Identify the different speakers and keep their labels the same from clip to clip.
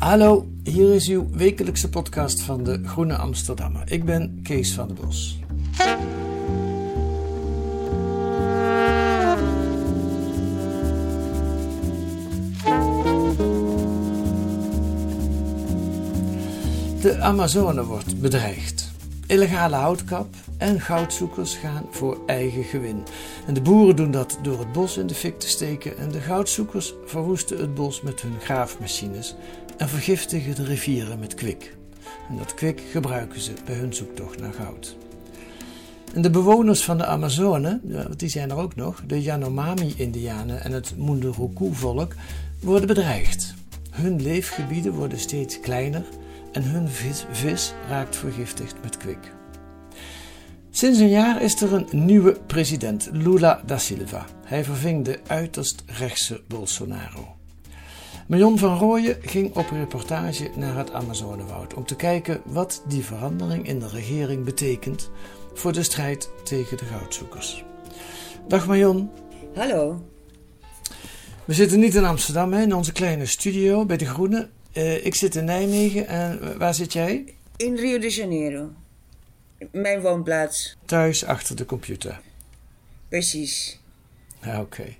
Speaker 1: Hallo, hier is uw wekelijkse podcast van de Groene Amsterdammer. Ik ben Kees van der Bos. De Amazone wordt bedreigd. Illegale houtkap en goudzoekers gaan voor eigen gewin. En de boeren doen dat door het bos in de fik te steken en de goudzoekers verwoesten het bos met hun graafmachines en vergiftigen de rivieren met kwik. En dat kwik gebruiken ze bij hun zoektocht naar goud. En de bewoners van de Amazone, die zijn er ook nog, de Yanomami-Indianen en het Munduruku-volk, worden bedreigd. Hun leefgebieden worden steeds kleiner en hun vis, vis raakt vergiftigd met kwik. Sinds een jaar is er een nieuwe president, Lula da Silva. Hij verving de uiterst rechtse Bolsonaro. Marion van Rooyen ging op reportage naar het Amazonewoud om te kijken wat die verandering in de regering betekent voor de strijd tegen de goudzoekers. Dag Marion.
Speaker 2: Hallo.
Speaker 1: We zitten niet in Amsterdam, hè, in onze kleine studio bij De Groene. Uh, ik zit in Nijmegen en waar zit jij?
Speaker 2: In Rio de Janeiro. Mijn woonplaats.
Speaker 1: Thuis achter de computer.
Speaker 2: Precies.
Speaker 1: Ja, oké. Okay.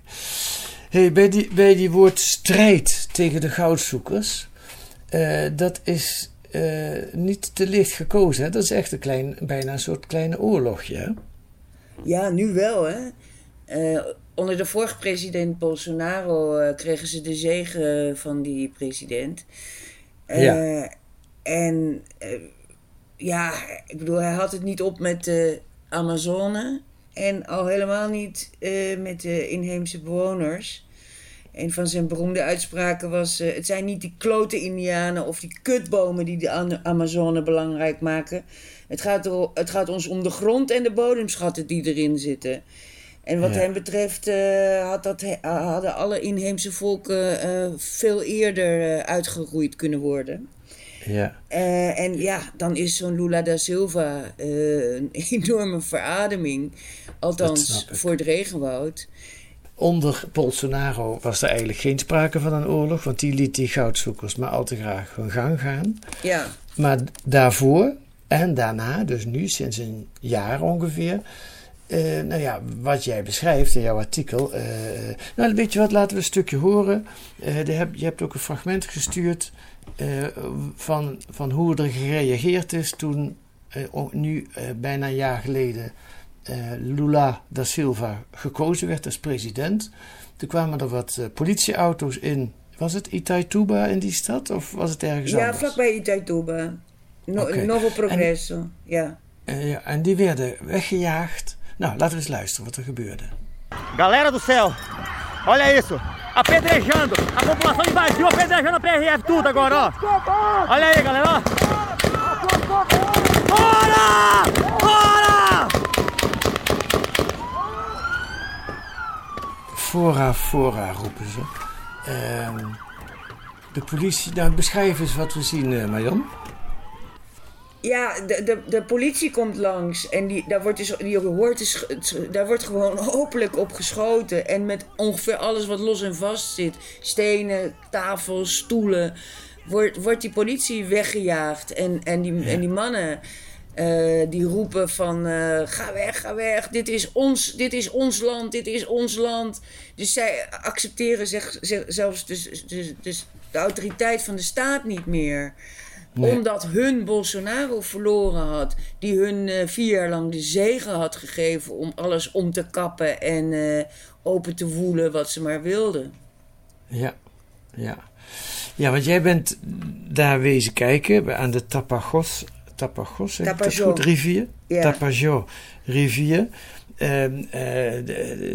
Speaker 1: Hey, bij, die, bij die woord strijd tegen de goudzoekers, uh, dat is uh, niet te licht gekozen. Hè? Dat is echt een klein, bijna een soort kleine oorlogje. Hè?
Speaker 2: Ja, nu wel. Hè? Uh, onder de vorige president Bolsonaro kregen ze de zegen van die president. ja. En ja, ik bedoel, hij had het niet op met de Amazone. En al helemaal niet met de inheemse bewoners. Een van zijn beroemde uitspraken was: uh, Het zijn niet die klote Indianen of die kutbomen die de Amazone belangrijk maken. Het gaat, er, het gaat ons om de grond en de bodemschatten die erin zitten. En wat ja. hem betreft uh, had dat, hadden alle inheemse volken veel eerder uitgeroeid kunnen worden.
Speaker 1: Ja.
Speaker 2: En ja, dan is zo'n Lula da Silva een enorme verademing. Althans, voor het regenwoud.
Speaker 1: Onder Bolsonaro was er eigenlijk geen sprake van een oorlog, want die liet die goudzoekers maar al te graag hun gang gaan.
Speaker 2: Ja.
Speaker 1: Maar daarvoor en daarna, dus nu sinds een jaar ongeveer, uh, nou ja, wat jij beschrijft in jouw artikel. Uh, nou, weet je wat, laten we een stukje horen. Uh, heb, je hebt ook een fragment gestuurd van, van hoe er gereageerd is toen, nu bijna een jaar geleden, Lula da Silva gekozen werd als president. Toen kwamen er wat politieauto's in. Was het Itaituba in die stad of was het ergens
Speaker 2: ja,
Speaker 1: anders?
Speaker 2: Ja, vlakbij Itaituba. No, okay. Novo Progresso,
Speaker 1: en,
Speaker 2: ja.
Speaker 1: ja. En die werden weggejaagd. Nou, laten we eens luisteren wat er gebeurde.
Speaker 3: Galera do céu, olha isso. Apedrejando. A população invadiu, apedrejando a PRF tudo agora, ó. Olha aí, galera, ó. Fora! Fora,
Speaker 1: fora, roepen ze. Uh, de politie, nou beschrijf eens wat we zien, uh, Marjan.
Speaker 2: Ja, de, de, de politie komt langs en die, daar, wordt dus, die hoort dus, daar wordt gewoon hopelijk op geschoten. En met ongeveer alles wat los en vast zit, stenen, tafels, stoelen, wordt, wordt die politie weggejaagd. En, en, die, en die mannen uh, die roepen van uh, ga weg, ga weg, dit is, ons, dit is ons land, dit is ons land. Dus zij accepteren zich, zich zelfs dus, dus, dus de autoriteit van de staat niet meer. Nee. Omdat hun Bolsonaro verloren had, die hun uh, vier jaar lang de zegen had gegeven om alles om te kappen en open te woelen wat ze maar wilden.
Speaker 1: Ja, ja. Ja, want jij bent daar wezen kijken aan de Tapajos, Tapajos, goed, rivier?
Speaker 2: Ja.
Speaker 1: Rivier, uh,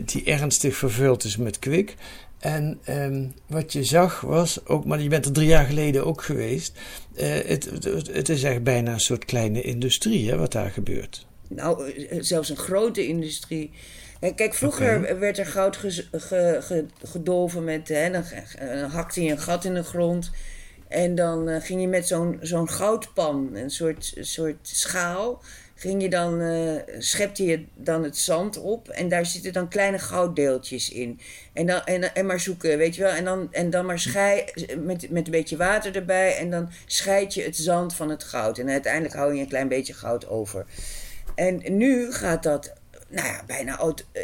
Speaker 1: die ernstig vervuld is met kwik. En um, wat je zag was, ook, maar je bent er drie jaar geleden ook geweest. Uh, het, het, het, is echt bijna een soort kleine industrie, hè, wat daar gebeurt.
Speaker 2: Nou, zelfs een grote industrie. Kijk, vroeger okay. werd er goud ge, ge, ge, gedolven met. Hè, dan, dan hakte je een gat in de grond. En dan uh, ging je met zo'n zo'n goudpan, een soort, soort schaal. ging je dan, eh, schepte je dan het zand op en daar zitten dan kleine gouddeeltjes in. En, dan, en, en maar zoeken, weet je wel. En dan, en dan maar schei, met, met een beetje water erbij en dan scheid je het zand van het goud. En uiteindelijk hou je een klein beetje goud over. En nu gaat dat nou ja, bijna eh,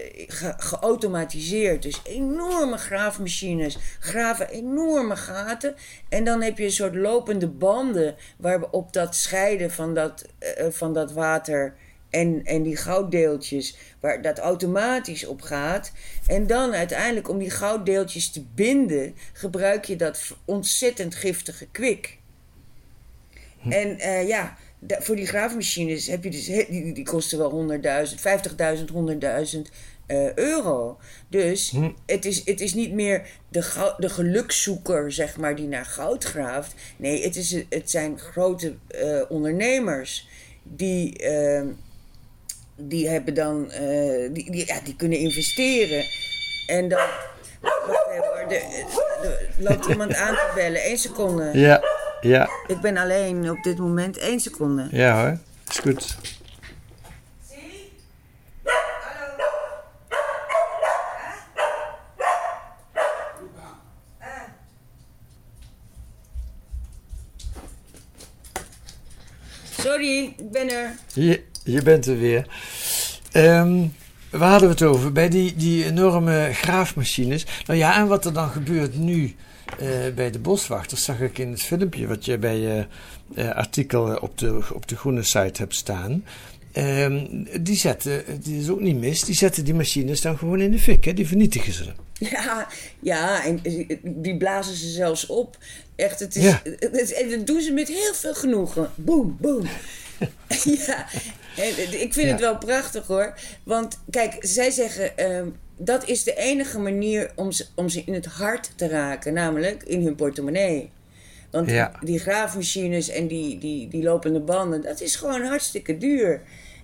Speaker 2: geautomatiseerd. Dus enorme graafmachines graven enorme gaten. En dan heb je een soort lopende banden waarop dat scheiden van dat, uh, van dat water en, en die gouddeeltjes, waar dat automatisch op gaat. En dan uiteindelijk om die gouddeeltjes te binden, gebruik je dat ontzettend giftige kwik. Hm. En uh, ja, voor die graafmachines heb je dus, die, die kosten wel 100.000, 50.000, 100.000 uh, euro. Dus hm. het, is, het is niet meer de, de gelukszoeker, zeg maar, die naar goud graaft. Nee, het, is, het zijn grote uh, ondernemers die, uh, die hebben dan, uh, die, die, ja, die kunnen investeren. En dan. Wacht even de, loopt iemand aan te bellen. Eén seconde.
Speaker 1: Ja. Ja.
Speaker 2: Ik ben alleen op dit moment één seconde.
Speaker 1: Ja hoor, is goed.
Speaker 2: Sorry, ik ben er.
Speaker 1: Je, je bent er weer. Um, waar hadden we het over? Bij die, die enorme graafmachines. Nou ja, en wat er dan gebeurt nu uh, bij de boswachters zag ik in het filmpje wat je bij je uh, artikel op de, op de groene site hebt staan. Uh, die zetten, die is ook niet mis, die zetten die machines dan gewoon in de fik, hè? die vernietigen ze.
Speaker 2: Ja, ja, en die blazen ze zelfs op. Echt, het is, ja. en dat doen ze met heel veel genoegen. Boom, boom. ja, ik vind het wel prachtig hoor. Want kijk, zij zeggen ehm, dat is de enige manier om ze, om ze in het hart te raken, namelijk in hun portemonnee. Want die graafmachines en die, die, die lopende banden, dat is gewoon hartstikke duur.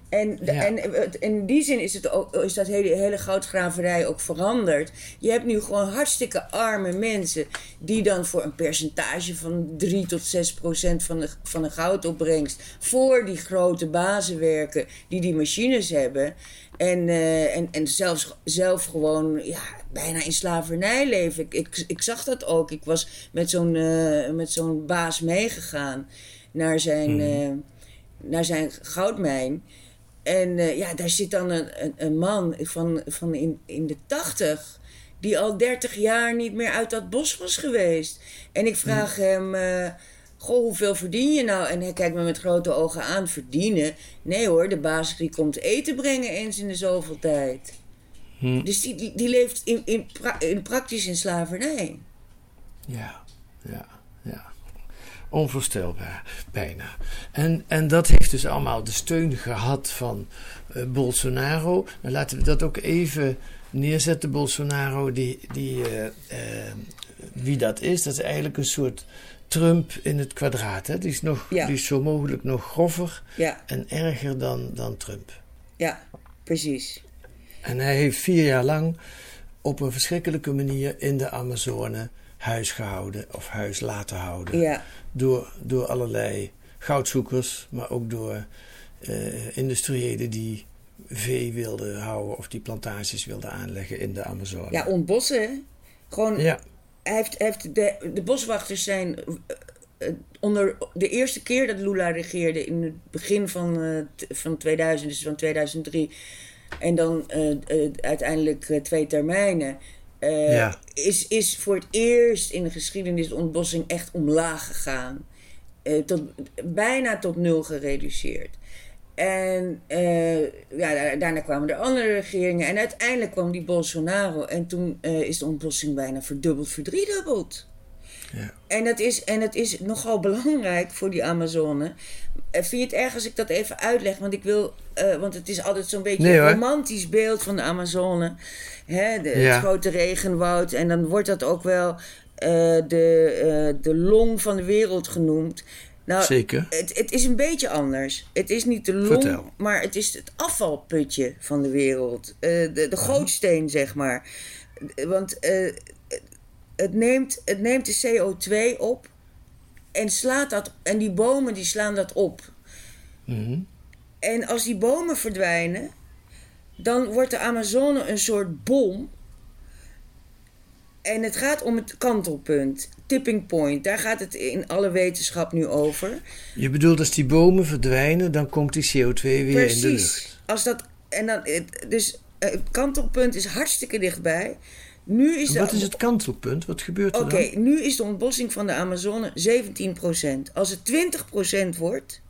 Speaker 2: En, en, in die zin is, het ook, is dat hele, hele goudgraverij ook veranderd. Je hebt nu gewoon hartstikke arme mensen die dan voor een percentage van 3 tot 6 procent van de, van de goudopbrengst voor die grote bazen werken die die machines hebben. En, uh, en, en zelfs zelf gewoon ja, bijna in slavernij leven. Ik, ik, ik zag dat ook. Ik was met zo'n uh, met zo'n baas meegegaan naar zijn, uh, naar zijn goudmijn. En ja, daar zit dan een, een, een, man van, van in, in de tachtig die al dertig jaar niet meer uit dat bos was geweest. En ik vraag hem Goh, hoeveel verdien je nou? En hij kijkt me met grote ogen aan. Verdienen? Nee hoor, de baas die komt eten brengen eens in de zoveel tijd. Hm. Dus die, die, die, leeft in, in, in praktisch in slavernij.
Speaker 1: Ja, ja. Onvoorstelbaar, bijna. En, en dat heeft dus allemaal de steun gehad van uh, Bolsonaro. Dan laten we dat ook even neerzetten. Bolsonaro, die, die, uh, uh, wie dat is, dat is eigenlijk een soort Trump in het kwadraat. Hè? Die, is nog, die is zo mogelijk nog grover ja. en erger dan, dan Trump.
Speaker 2: Ja, precies.
Speaker 1: En hij heeft vier jaar lang op een verschrikkelijke manier in de Amazone huis gehouden of huis laten houden. Ja. Door, door allerlei goudzoekers, maar ook door uh, industriëlen die vee wilden houden of die plantages wilden aanleggen in de Amazone.
Speaker 2: Ja, ontbossen. Gewoon ja heeft, heeft de, de boswachters zijn uh, onder de eerste keer dat Lula regeerde, in het begin van, uh, van 2000, dus van 2003, en dan uiteindelijk twee termijnen, ja. is, is voor het eerst in de geschiedenis de ontbossing echt omlaag gegaan. tot, bijna tot nul gereduceerd. En uh, ja, daarna kwamen er andere regeringen. En uiteindelijk kwam die Bolsonaro. En toen is de ontbossing bijna verdubbeld, verdriedubbeld. Ja. En, dat is, en dat is nogal belangrijk voor die Amazone. Eh, vind je het erg als ik dat even uitleg? Want ik wil, uh, want het is altijd zo'n beetje een romantisch beeld van de Amazone. Hè, de, Het grote regenwoud. En dan wordt dat ook wel uh, de, de long van de wereld genoemd. Nou,
Speaker 1: Zeker.
Speaker 2: Het, het is een beetje anders. Het is niet de long, maar het is het afvalputje van de wereld. De de gootsteen, zeg maar. Want uh, het, neemt, het neemt de CO2 op en slaat dat. En die bomen die slaan dat op. Mm En als die bomen verdwijnen, dan wordt de Amazone een soort bom. En het gaat om het kantelpunt, tipping point. Daar gaat het in alle wetenschap nu over.
Speaker 1: Je bedoelt als die bomen verdwijnen, dan komt die CO2 weer
Speaker 2: Precies.
Speaker 1: in de lucht.
Speaker 2: Als dat, en dan, dus eh, het kantelpunt is hartstikke dichtbij. Nu is de,
Speaker 1: Wat is het kantelpunt? Wat gebeurt er
Speaker 2: Oké,
Speaker 1: dan?
Speaker 2: nu is de ontbossing van de Amazone 17%. Als het 20% wordt,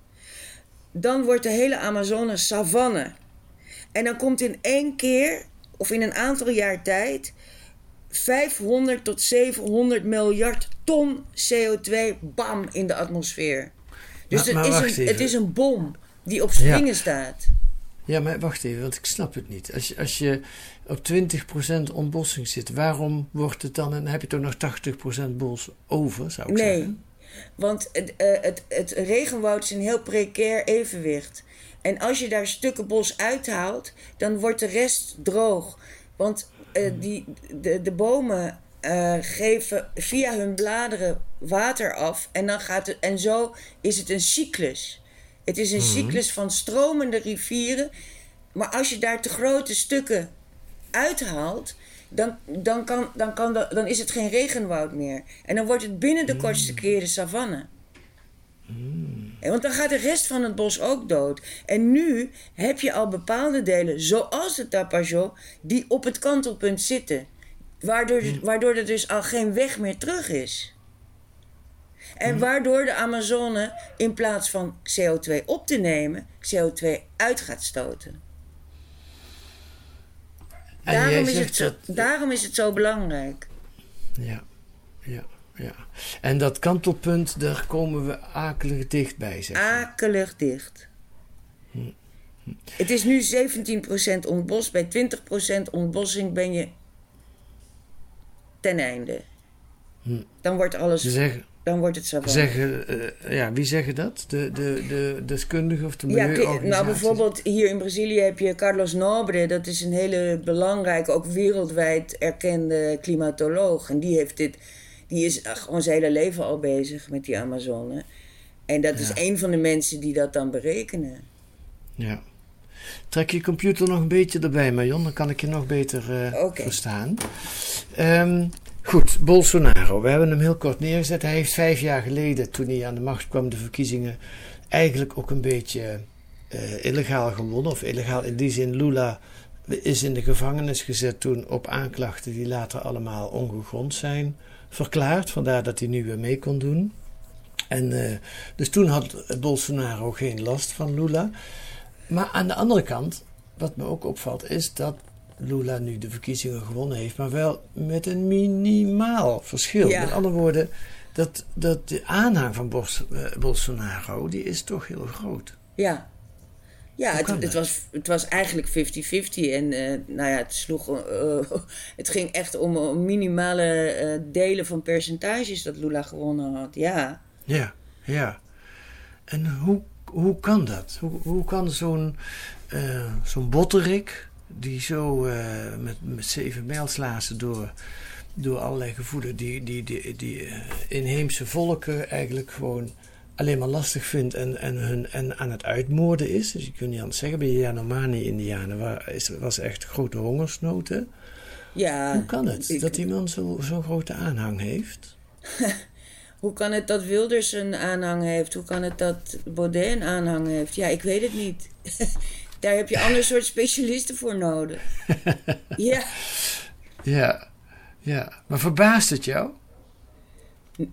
Speaker 2: dan wordt de hele Amazone savanne. En dan komt in één keer, of in een aantal jaar tijd, 500 tot 700 miljard ton CO2 bam in de atmosfeer. Dus
Speaker 1: Maar- maar
Speaker 2: het, is een, het is een bom die op springen staat.
Speaker 1: Ja, maar wacht even, want ik snap het niet. Als je, als je op 20% ontbossing zit, waarom wordt het dan... en heb je toch nog 80% bos over, zou ik
Speaker 2: Nee,
Speaker 1: zeggen?
Speaker 2: want het, eh, het, het regenwoud is een heel precair evenwicht. En als je daar stukken bos uithaalt, dan wordt de rest droog. Want eh, die, de, de bomen eh, geven via hun bladeren water af. En, dan gaat het, en zo is het een cyclus. Het is een cyclus van stromende rivieren. Maar als je daar te grote stukken uithaalt, dan, dan, kan, dan, kan dan is het geen regenwoud meer. En dan wordt het binnen de kortste keren savanne. En Want dan gaat de rest van het bos ook dood. En nu heb je al bepaalde delen, zoals het Tapajos, die op het kantelpunt zitten. Waardoor, waardoor er dus al geen weg meer terug is. En waardoor de Amazone in plaats van CO2 op te nemen, CO2 uit gaat stoten. Daarom is, het
Speaker 1: dat-
Speaker 2: daarom is het zo belangrijk.
Speaker 1: Ja, ja, ja. En dat kantelpunt, daar komen we akelig dichtbij, zeg je.
Speaker 2: Akelig dicht. Het is nu 17% ontbos. Bij 20% ontbossing ben je ten einde. Dan wordt alles,
Speaker 1: Ze zeggen,
Speaker 2: dan wordt het savanne.
Speaker 1: zeggen eh, ja, wie zeggen dat? De, de, de deskundigen of de
Speaker 2: Ja,
Speaker 1: milieuorganisaties?
Speaker 2: nou bijvoorbeeld hier in Brazilië heb je Carlos Nobre. Dat is een hele belangrijke, ook wereldwijd erkende klimatoloog. En die, heeft dit, die is gewoon zijn hele leven al bezig met die Amazone. En dat is
Speaker 1: Ja.
Speaker 2: een van de mensen die dat dan berekenen.
Speaker 1: Ja. Trek je computer nog een beetje erbij, Marion, dan kan ik je nog beter eh, verstaan. Ehm, goed, Bolsonaro. We hebben hem heel kort neergezet. Hij heeft vijf jaar geleden, toen hij aan de macht kwam, de verkiezingen eigenlijk ook een beetje eh, illegaal gewonnen. Of illegaal in die zin, Lula is in de gevangenis gezet toen op aanklachten die later allemaal ongegrond zijn verklaard. Vandaar dat hij nu weer mee kon doen. En, eh, dus toen had Bolsonaro geen last van Lula. Maar aan de andere kant, wat me ook opvalt, is dat Lula nu de verkiezingen gewonnen heeft, maar wel met een minimaal verschil.
Speaker 2: Ja.
Speaker 1: Met andere woorden, dat, dat de aanhang van Bos- eh, Bolsonaro, die is toch heel groot.
Speaker 2: Ja. Ja, het, het, was, het was eigenlijk 50-50. En eh, nou ja, het sloeg. eh, het ging echt om, om minimale delen van percentages dat Lula gewonnen had. Ja.
Speaker 1: Ja, ja. En hoe, hoe kan dat? Hoe, hoe kan zo'n zo'n botterik, die zo eh, met, met zeven mijlslazen door, door allerlei gevoelens, die, die, die, die eh, inheemse volken eigenlijk gewoon alleen maar lastig vindt en, en, hun, en aan het uitmoorden is. Dus je kunt niet anders zeggen, bij de Yanomami-Indianen is- was echt grote hongersnood. hè?
Speaker 2: ja
Speaker 1: Hoe kan het
Speaker 2: ik-
Speaker 1: dat die man zo- zo'n grote aanhang heeft?
Speaker 2: Hoe kan het dat Wilders een aanhang heeft? Hoe kan het dat Baudet een aanhang heeft? Ja, ik weet het niet. Daar heb je ander soort specialisten voor nodig. Ja,
Speaker 1: Ja, ja. Maar verbaast het jou?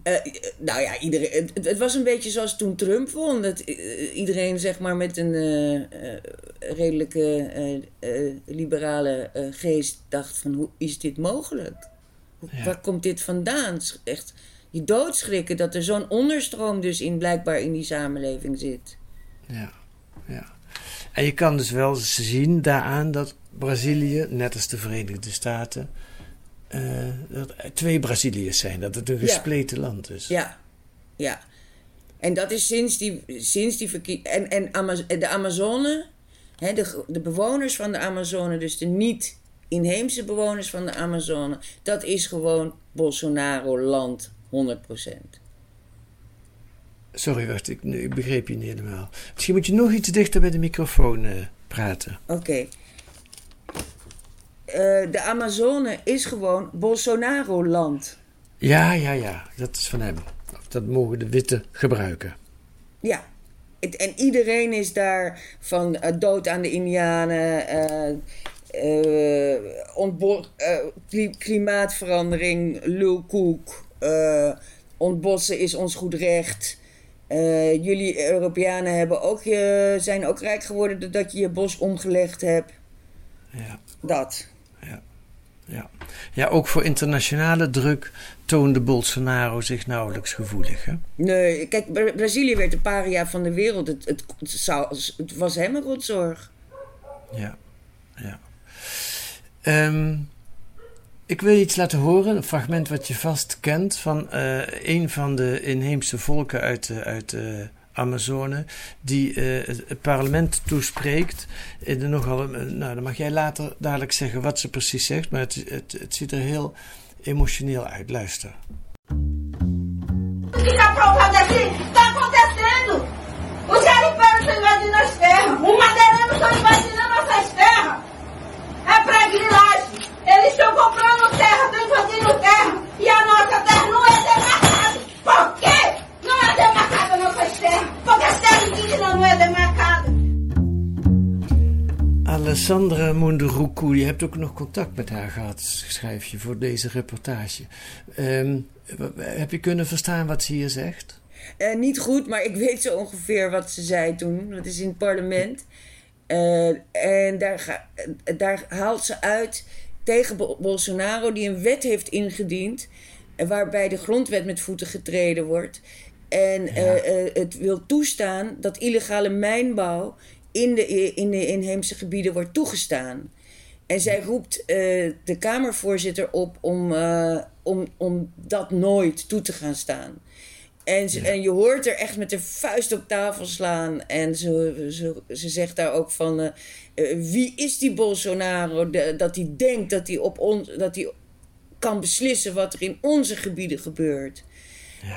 Speaker 2: eh, nou ja, iedereen, het, het was een beetje zoals toen Trump won. Dat eh, iedereen zeg maar met een eh, eh, redelijke eh, eh, liberale eh, geest dacht van hoe is dit mogelijk? Hoe-
Speaker 1: Ja.
Speaker 2: Waar komt dit vandaan? Echt je doodschrikken dat er zo'n onderstroom dus in blijkbaar in die samenleving zit.
Speaker 1: Ja. En je kan dus wel zien daaraan dat Brazilië, net als de Verenigde Staten, eh, dat er twee Braziliërs zijn. Dat het een
Speaker 2: Ja.
Speaker 1: gespleten land is.
Speaker 2: Ja, ja. En dat is sinds die, sinds die verkie- En, en de Amazone, hè, de, de bewoners van de Amazone, dus de niet-inheemse bewoners van de Amazone, dat is gewoon Bolsonaro-land 100%.
Speaker 1: Sorry, wacht, ik, ik begreep je niet helemaal. Misschien moet je nog iets dichter bij de microfoon eh, praten.
Speaker 2: Oké. Eh, de Amazone is gewoon Bolsonaro-land.
Speaker 1: Ja, ja, ja, dat is van hem. Dat mogen de witte gebruiken.
Speaker 2: Ja. En iedereen is daar van eh, dood aan de Indianen, klimaatverandering, lulkoek, ontbossen is ons goed recht. Eh, jullie Europeanen hebben ook, je, zijn ook rijk geworden doordat je je bos omgelegd hebt.
Speaker 1: Ja,
Speaker 2: Dat.
Speaker 1: ja. ja, ook voor internationale druk toonde Bolsonaro zich nauwelijks gevoelig. Hè?
Speaker 2: Nee, kijk, Bra- Brazilië werd de paria van de wereld. Het, het, het, zou, het was hem een rotzorg.
Speaker 1: Ja, ja. Ehm, ik wil je iets laten horen, een fragment wat je vast kent van eh, een van de inheemse volken uit de, uit de Amazone, die eh, het parlement toespreekt. In de nogal, nou, dan mag jij later dadelijk zeggen wat ze precies zegt, maar het, het, het ziet er heel emotioneel uit. Luister.
Speaker 4: fica provado aqui, tá acontecendo. Os garimpeiros estão invadindo as terras, os madeireiros estão invadindo nossas terras.
Speaker 1: Alessandra Munduruku, je hebt ook nog contact met haar gehad, schrijf je, voor deze reportage. Ehm, heb je kunnen verstaan wat ze hier zegt?
Speaker 2: Eh, niet goed, maar ik weet zo ongeveer wat ze zei toen. Dat is in het parlement. Eh, en daar, ga- eh, daar haalt ze uit tegen Bo- Bolsonaro, die een wet heeft ingediend. waarbij de grondwet met voeten getreden wordt. En het wil toestaan dat illegale mijnbouw in de, in de inheemse gebieden wordt toegestaan. En zij roept eh, de Kamervoorzitter op om, eh, om, om dat nooit toe te gaan staan. En, ze- en je hoort er echt met de vuist op tafel slaan. En ze, ze, ze zegt daar ook van... eh, wie is die Bolsonaro? De- dat hij denkt dat hij, op ons, dat hij kan beslissen wat er in onze gebieden gebeurt.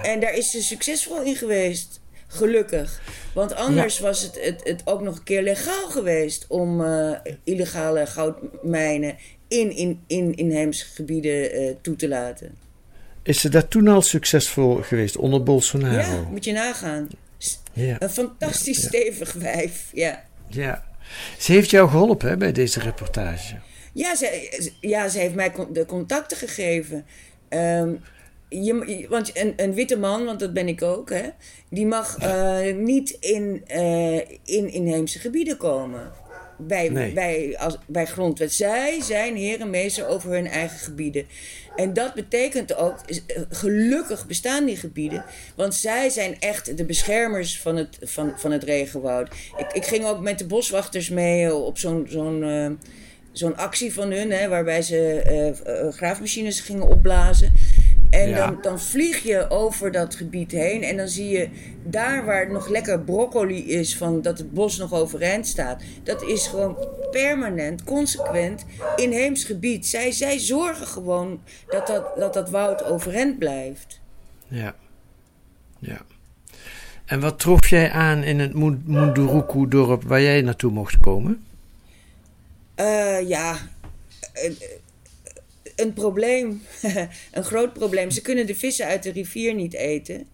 Speaker 2: En daar is ze succesvol in geweest. Gelukkig. Want anders was het, het, het ook nog een keer legaal geweest... om eh, illegale goudmijnen in, in, in inheemse gebieden eh, toe te laten.
Speaker 1: Is ze daar toen al succesvol geweest onder Bolsonaro?
Speaker 2: Ja, moet je nagaan.
Speaker 1: Ja.
Speaker 2: Een fantastisch
Speaker 1: Ja.
Speaker 2: stevig wijf, ja.
Speaker 1: Ja. Ze heeft jou geholpen hè, bij deze reportage.
Speaker 2: Ja, ze, ja, ze heeft mij de contacten gegeven. Ehm, je, want een, een witte man, want dat ben ik ook, hè, die mag eh, niet in, eh, in inheemse gebieden komen. Bij,
Speaker 1: Nee.
Speaker 2: bij, als, bij grondwet. Zij zijn heer en meester over hun eigen gebieden. En dat betekent ook, eh, gelukkig bestaan die gebieden. Want zij zijn echt de beschermers van het, van, van het regenwoud. Ik, ik ging ook met de boswachters mee op zo'n zo'n zo'n actie van hun, hè, waarbij ze graafmachines gingen opblazen. En
Speaker 1: Ja.
Speaker 2: dan, dan vlieg je over dat gebied heen en dan zie je daar waar het nog lekker broccoli is van dat het bos nog overeind staat. Dat is gewoon permanent, consequent inheems gebied. Zij, zij zorgen gewoon dat dat, dat dat woud overeind blijft.
Speaker 1: Ja. ja. En wat trof jij aan in het Mu- Munduruku-dorp waar jij naartoe mocht komen?
Speaker 2: Eh, ja, een, probleem. een groot probleem. Ze kunnen de vissen uit de rivier niet eten.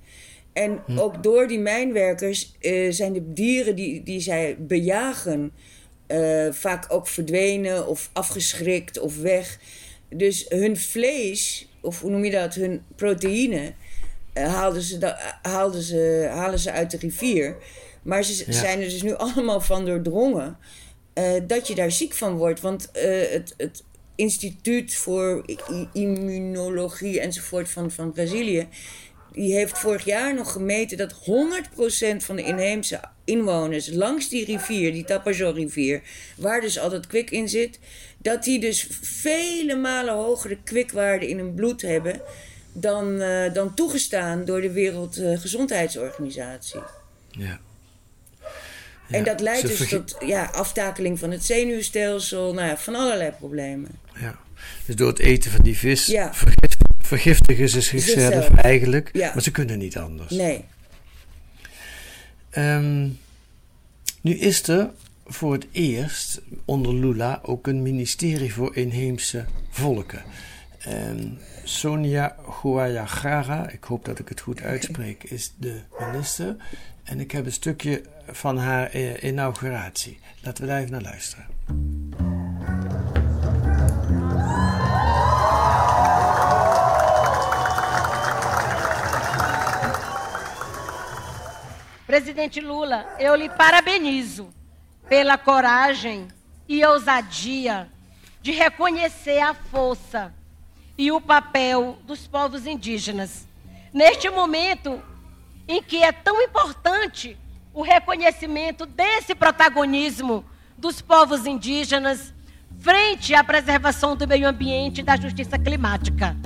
Speaker 2: En ook door die mijnwerkers eh, zijn de dieren die, die zij bejagen eh, vaak ook verdwenen of afgeschrikt of weg. Dus hun vlees, of hoe noem je dat, hun proteïne, eh, haalden ze, haalden ze, halen ze uit de rivier. Maar ze
Speaker 1: Ja.
Speaker 2: zijn er dus nu allemaal van doordrongen dat je daar ziek van wordt. Want het, het Instituut voor Immunologie enzovoort van, van Brazilië... die heeft vorig jaar nog gemeten dat 100% van de inheemse inwoners... langs die rivier, die Tapajós-rivier... waar dus al dat kwik in zit... dat die dus vele malen hogere kwikwaarden in hun bloed hebben... dan, eh, dan toegestaan door de Wereldgezondheidsorganisatie.
Speaker 1: Ja.
Speaker 2: En dat leidt dus tot ja, aftakeling van het zenuwstelsel, nou ja, van allerlei problemen.
Speaker 1: Ja. Dus door het eten van die vis
Speaker 2: Ja.
Speaker 1: vergif- vergiftigen ze zichzelf
Speaker 2: Zichzelf.
Speaker 1: eigenlijk,
Speaker 2: Ja.
Speaker 1: maar ze kunnen niet anders.
Speaker 2: Nee.
Speaker 1: Ehm, nu is er voor het eerst onder Lula ook een ministerie voor inheemse volken. Ehm, Sonia Guayagara, ik hoop dat ik het goed uitspreek, is de minister. En ik heb een stukje van haar eh, inauguratie. Laten we daar even naar luisteren.
Speaker 5: Presidente Lula, eu lhe parabenizo pela coragem e ousadia de reconhecer a força e o papel dos povos indígenas. Neste momento em que é tão importante o reconhecimento desse protagonismo dos povos indígenas frente à preservação do meio ambiente e da justiça climática.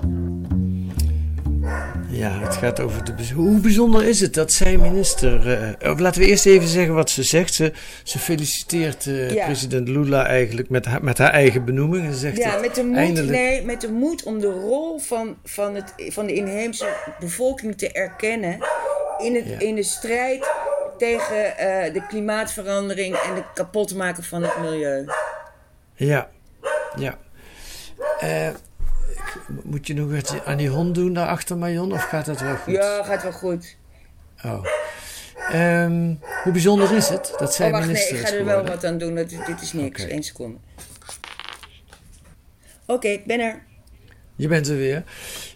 Speaker 1: Ja, het gaat over de. Hoe bijzonder is het dat zij minister. Uh, laten we eerst even zeggen wat ze zegt. Ze, ze feliciteert uh, ja. president Lula eigenlijk met haar, met haar eigen benoeming. Ze zegt
Speaker 2: ja, met de, moed, eindelijk... nee, met de moed om de rol van, van, het, van de inheemse bevolking te erkennen. In, het, ja. in de strijd tegen uh, de klimaatverandering en het kapotmaken van het milieu.
Speaker 1: Ja, ja. Moet je nog wat aan die hond doen daar achter Marion of gaat dat wel goed?
Speaker 2: Ja, gaat wel goed.
Speaker 1: Oh. Um, hoe bijzonder is het dat zij
Speaker 2: oh, wacht,
Speaker 1: minister
Speaker 2: nee, ik ga er wel wat aan doen. Dit, dit is niks. Okay. Eén seconde. Oké, okay, ik ben er.
Speaker 1: Je bent er weer.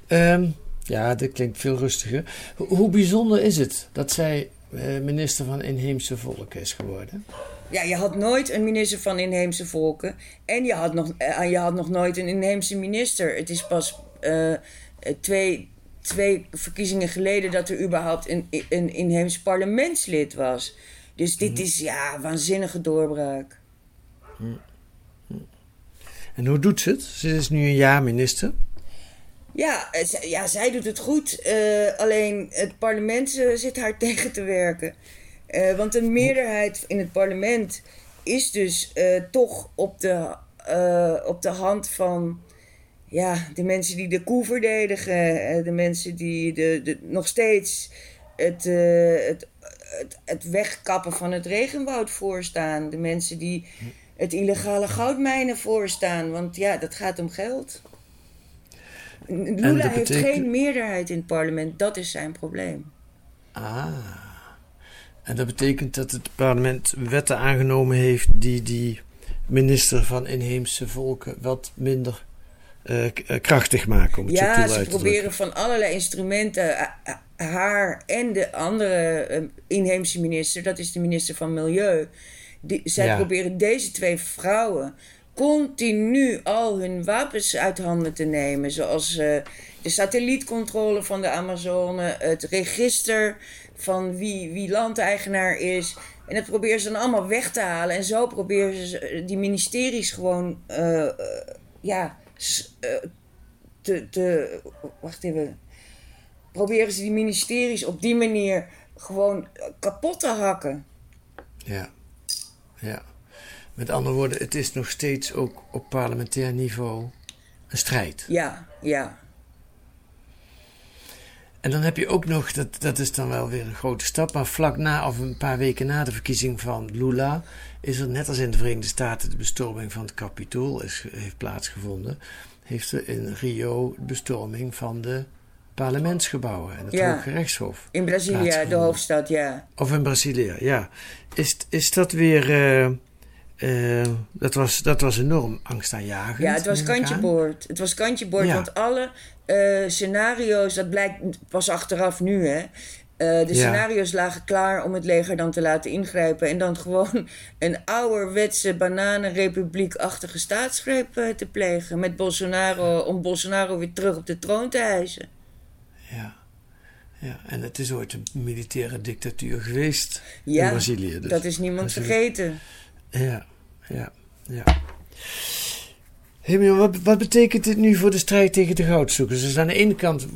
Speaker 1: Um, ja, dat klinkt veel rustiger. Hoe bijzonder is het dat zij uh, minister van Inheemse Volken is geworden?
Speaker 2: Ja, je had nooit een minister van inheemse volken. En je had nog, uh, je had nog nooit een inheemse minister. Het is pas uh, twee, twee verkiezingen geleden dat er überhaupt een, een inheems parlementslid was. Dus dit mm. is ja, waanzinnige doorbraak.
Speaker 1: Mm. En hoe doet ze het? Ze is nu een jaar minister.
Speaker 2: Ja, ja zij doet het goed. Uh, alleen het parlement zit haar tegen te werken. Want een meerderheid in het parlement is dus toch op de, op de hand van ja, de mensen die de koe verdedigen, de mensen die de, de, nog steeds het, het, het, het wegkappen van het regenwoud voorstaan, de mensen die het illegale goudmijnen voorstaan, want ja, dat gaat om geld. Lula heeft geen meerderheid in het parlement, dat is zijn probleem.
Speaker 1: Ah. En dat betekent dat het parlement wetten aangenomen heeft die die minister van inheemse volken wat minder uh, krachtig maken. Om het
Speaker 2: ja, ze proberen van allerlei instrumenten uh, haar en de andere inheemse minister, dat is de minister van Milieu, die, zij ja. proberen deze twee vrouwen continu al hun wapens uit handen te nemen. Zoals uh, de satellietcontrole van de Amazone, het register van wie, wie landeigenaar is. En dat proberen ze dan allemaal weg te halen. En zo proberen ze die ministeries gewoon, uh, ja, te, te. Wacht even. Proberen ze die ministeries op die manier gewoon kapot te hakken.
Speaker 1: Ja, ja. Met andere woorden, het is nog steeds ook op parlementair niveau een strijd.
Speaker 2: Ja, ja.
Speaker 1: En dan heb je ook nog, dat, dat is dan wel weer een grote stap, maar vlak na of een paar weken na de verkiezing van Lula is er net als in de Verenigde Staten de bestorming van het Capitool is, heeft plaatsgevonden. Heeft er in Rio de bestorming van de parlementsgebouwen en het ja. Hoge Rechtshof.
Speaker 2: In Brazilië, de hoofdstad, ja.
Speaker 1: Of in Brazilië, ja. Is, is dat weer. Uh, uh, dat, was, dat was enorm angstaanjagend.
Speaker 2: Ja, het was kantje boord. Het was kantje boord, ja. want alle uh, scenario's, dat blijkt pas achteraf nu, hè. Uh, de ja. scenario's lagen klaar om het leger dan te laten ingrijpen. En dan gewoon een ouderwetse bananenrepubliek-achtige staatsgreep te plegen. Met Bolsonaro, om Bolsonaro weer terug op de troon te hijsen.
Speaker 1: Ja. Ja, en het is ooit een militaire dictatuur geweest ja, in Brazilië.
Speaker 2: Dus dat is niemand vergeten.
Speaker 1: Ja, ja, ja. Hemel, wat, wat, betekent dit nu voor de strijd tegen de goudzoekers? Dus aan de ene kant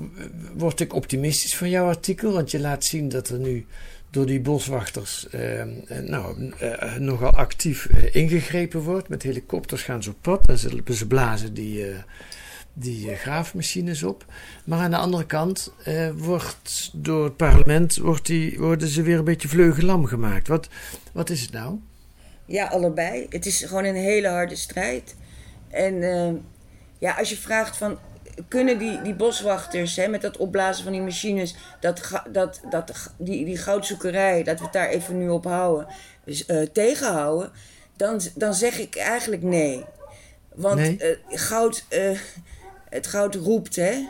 Speaker 1: word ik optimistisch van jouw artikel, want je laat zien dat er nu door die boswachters eh, nou, eh, nogal actief eh, ingegrepen wordt. Met helikopters gaan ze op pad en ze, ze blazen die, die eh, graafmachines op. Maar aan de andere kant eh, wordt door het parlement wordt die, worden ze weer een beetje vleugelam gemaakt. Wat, wat is het nou?
Speaker 2: Ja, allebei. Het is gewoon een hele harde strijd. En eh, ja, als je vraagt van... Kunnen die, die boswachters hè, met dat opblazen van die machines... Dat, dat, dat, die, die goudzoekerij, dat we het daar even nu op houden... Dus, eh, tegenhouden... Dan, dan zeg ik eigenlijk nee. Want
Speaker 1: Nee?
Speaker 2: eh, goud, het goud roept, hè.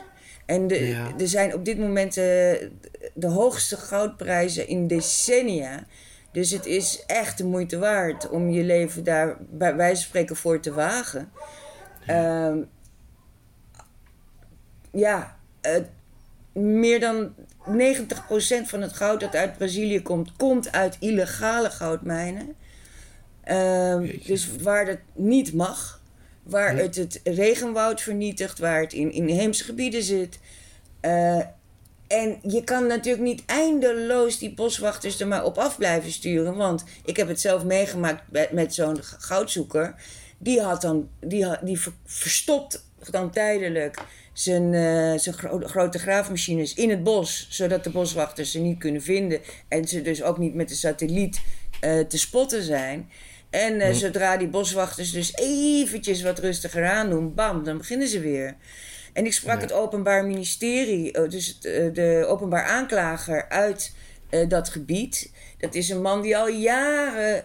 Speaker 2: En de,
Speaker 1: Ja.
Speaker 2: er zijn op dit moment de hoogste goudprijzen in decennia. Dus het is echt de moeite waard om je leven daar bij wijze van spreken voor te wagen. Ehm, ja, eh, meer dan 90% van het goud dat uit Brazilië komt, komt uit illegale goudmijnen. Ehm, dus waar dat niet mag, waar
Speaker 1: Ja.
Speaker 2: het het regenwoud vernietigt, waar het in inheemse gebieden zit. En je kan natuurlijk niet eindeloos die boswachters er maar op af blijven sturen. Want ik heb het zelf meegemaakt met zo'n goudzoeker. Die, had dan, die, die ver- verstopt dan tijdelijk zijn, eh, zijn gro- grote graafmachines in het bos. Zodat de boswachters ze niet kunnen vinden. En ze dus ook niet met de satelliet eh, te spotten zijn. En eh, zodra die boswachters dus eventjes wat rustiger aandoen, bam, dan beginnen ze weer. En ik sprak het Openbaar Ministerie, eh, dus eh, de openbaar aanklager uit eh, dat gebied. Dat is een man die al jaren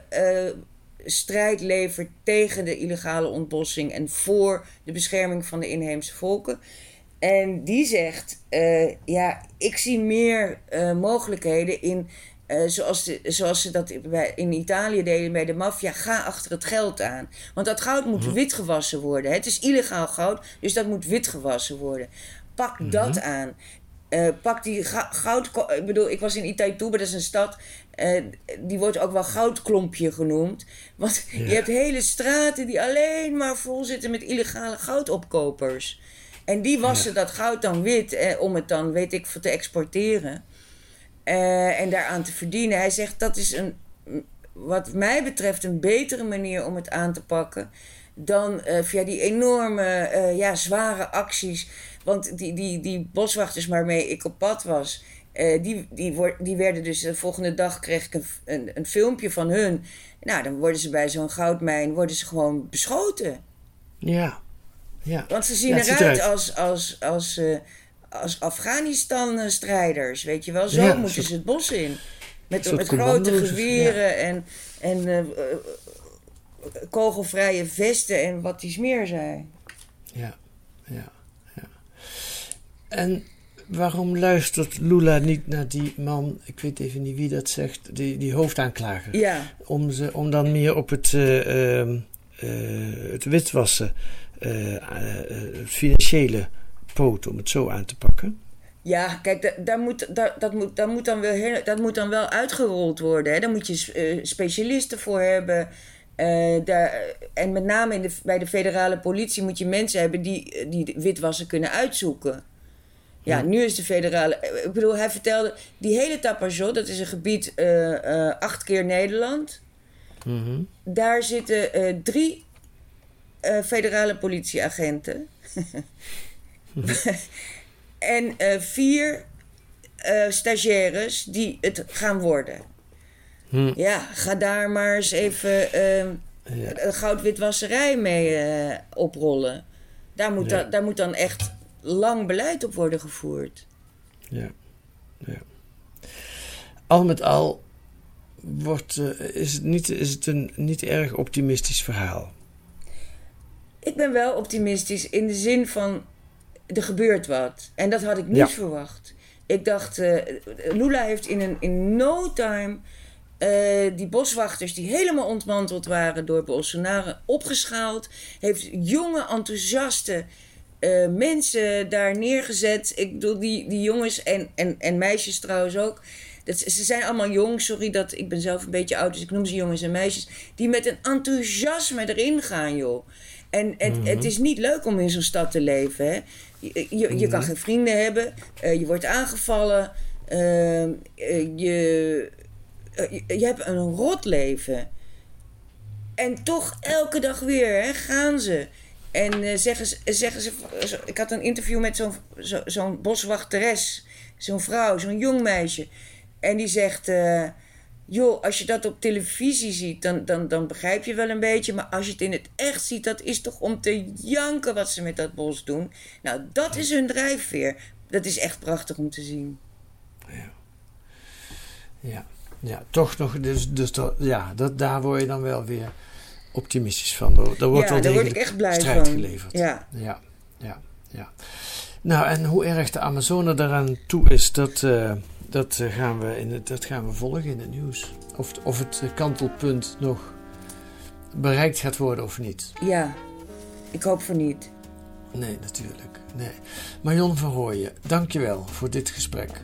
Speaker 2: strijd levert tegen de illegale ontbossing en voor de bescherming van de inheemse volken. En die zegt: Ja, ik zie meer mogelijkheden in. Eh, zoals, de, zoals ze dat in Italië deden bij de maffia, ga achter het geld aan. Want dat goud moet witgewassen worden. hè. Het is illegaal goud, dus dat moet witgewassen worden. Pak dat aan. Eh, pak die goud. Ik bedoel, ik was in Itaituba, dat is een stad. eh, die wordt ook wel goudklompje genoemd. Want je hebt hele straten die alleen maar vol zitten met illegale goudopkopers. En die wassen dat goud dan wit eh, om het dan, weet ik, te exporteren. Eh, en daaraan te verdienen. Hij zegt dat is een, wat mij betreft een betere manier om het aan te pakken. Dan eh, via die enorme, eh, ja, zware acties. Want die, die, die boswachters waarmee ik op pad was. die, die, die werden dus de volgende dag kreeg ik een, een, een filmpje van hun. Nou, dan worden ze bij zo'n goudmijn worden ze gewoon beschoten.
Speaker 1: Ja. ja.
Speaker 2: Want ze zien
Speaker 1: Ja,
Speaker 2: eruit
Speaker 1: eruit.
Speaker 2: als, als, als, als Afghanistan-strijders, weet je wel. Zo
Speaker 1: Ja,
Speaker 2: moeten
Speaker 1: soort-
Speaker 2: ze het bos in. Met, met grote geweren en, en eh, eh, kogelvrije vesten en wat die meer zei.
Speaker 1: Ja, ja, ja. En waarom luistert Lula niet naar die man, ik weet even niet wie dat zegt, die, die hoofdaanklager?
Speaker 2: Ja,
Speaker 1: Om, ze, om dan meer op het, eh, ehm, eh, het witwassen, het financiële poot, om het zo aan te pakken.
Speaker 2: ja kijk, da- daar moet, dat, moet, dat, moet dan wel, heel- dat moet dan wel uitgerold worden. Hè. Daar moet je eh, specialisten voor hebben. Eh, daar, en met name in de, bij de federale politie moet je mensen hebben die, die witwassen kunnen uitzoeken. Ja, nu is de federale. eh, Ik bedoel, hij vertelde. Die hele Tapajos, dat is een gebied eh, eh, acht keer Nederland.
Speaker 1: Mhm.
Speaker 2: Daar zitten eh, drie eh, federale politieagenten. en eh, vier eh, stagiaires die het gaan worden.
Speaker 1: Hm.
Speaker 2: Ja, ga daar maar eens even
Speaker 1: Ja.
Speaker 2: een goudwitwasserij mee eh, oprollen. Daar moet,
Speaker 1: Ja.
Speaker 2: dan, daar moet dan echt lang beleid op worden gevoerd.
Speaker 1: Ja. ja. Al met al wordt, is het, niet, is het een niet erg optimistisch verhaal.
Speaker 2: Ik ben wel optimistisch in de zin van er gebeurt wat. En dat had ik niet
Speaker 1: Ja.
Speaker 2: verwacht. Ik dacht, eh, Lula heeft in, een, in no time eh, die boswachters die helemaal ontmanteld waren door Bolsonaro opgeschaald. Heeft jonge, enthousiaste eh, mensen daar neergezet. Ik bedoel, die, die jongens en, en, en meisjes trouwens ook. Dat, ze zijn allemaal jong, sorry dat ik ben zelf een beetje oud, dus ik noem ze jongens en meisjes. Die met een enthousiasme erin gaan, joh. En het, het is niet leuk om in zo'n stad te leven. Hè? Je, je, je kan geen vrienden hebben, eh, je wordt aangevallen, eh, eh, je, eh, je, je hebt een rot leven. En toch elke dag weer hè, gaan ze. En zeggen, ze, zeggen ze, ik had een interview met zo'n zo, zo'n boswachteres, zo'n vrouw, zo'n jong meisje. En die zegt, eh, joh, als je dat op televisie ziet, dan, dan, dan begrijp je wel een beetje. Maar als je het in het echt ziet, dat is toch om te janken wat ze met dat bos doen. Nou, dat is hun drijfveer. Dat is echt prachtig om te zien.
Speaker 1: Ja, ja toch nog. Dus, dus dat, ja, dat, daar word je dan wel weer optimistisch van. Daar, daar wordt
Speaker 2: ja,
Speaker 1: wel
Speaker 2: daar word ik echt blij
Speaker 1: strijd
Speaker 2: van.
Speaker 1: geleverd.
Speaker 2: Ja.
Speaker 1: ja, ja, ja. Nou, en hoe erg de Amazone daaraan toe is, dat, eh, dat, eh, gaan, we in het, dat gaan we volgen in het nieuws. Of, of het eh, kantelpunt nog bereikt gaat worden of niet.
Speaker 2: ja, ik hoop voor niet.
Speaker 1: Nee, natuurlijk. Nee. Marion van Rooyen, dankjewel voor dit gesprek.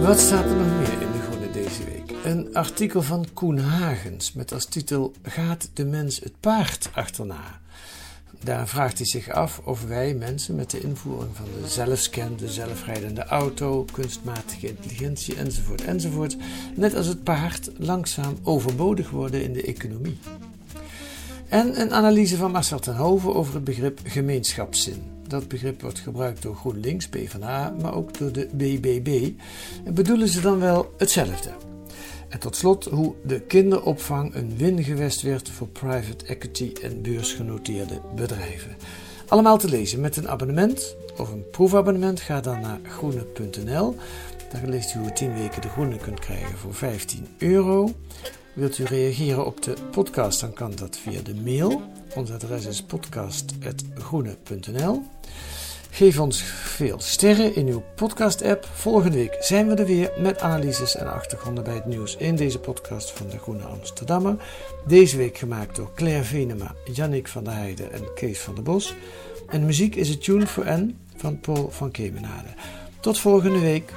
Speaker 1: Wat staat er nog artikel van Koen Hagens met als titel Gaat de mens het paard achterna? Daar vraagt hij zich af of wij mensen met de invoering van de zelfscan, de zelfrijdende auto, kunstmatige intelligentie enzovoort enzovoort, net als het paard langzaam overbodig worden in de economie. En een analyse van Marcel ten Hoven over het begrip gemeenschapszin. Dat begrip wordt gebruikt door GroenLinks, PvdA, maar ook door de BBB. En bedoelen ze dan wel hetzelfde? En tot slot hoe de kinderopvang een wingewest werd voor private equity en beursgenoteerde bedrijven. Allemaal te lezen met een abonnement of een proefabonnement. Ga dan naar groene.nl. Daar leest u hoe 10 weken de groene kunt krijgen voor 15 euro. Wilt u reageren op de podcast, dan kan dat via de mail. Ons adres is podcast.groene.nl. Geef ons veel sterren in uw podcast-app. Volgende week zijn we er weer met analyses en achtergronden bij het nieuws in deze podcast van de Groene Amsterdammer. Deze week gemaakt door Claire Venema, Jannik van der Heijden en Kees van der Bos. En de muziek is het Tune for N van Paul van Kemenade. Tot volgende week.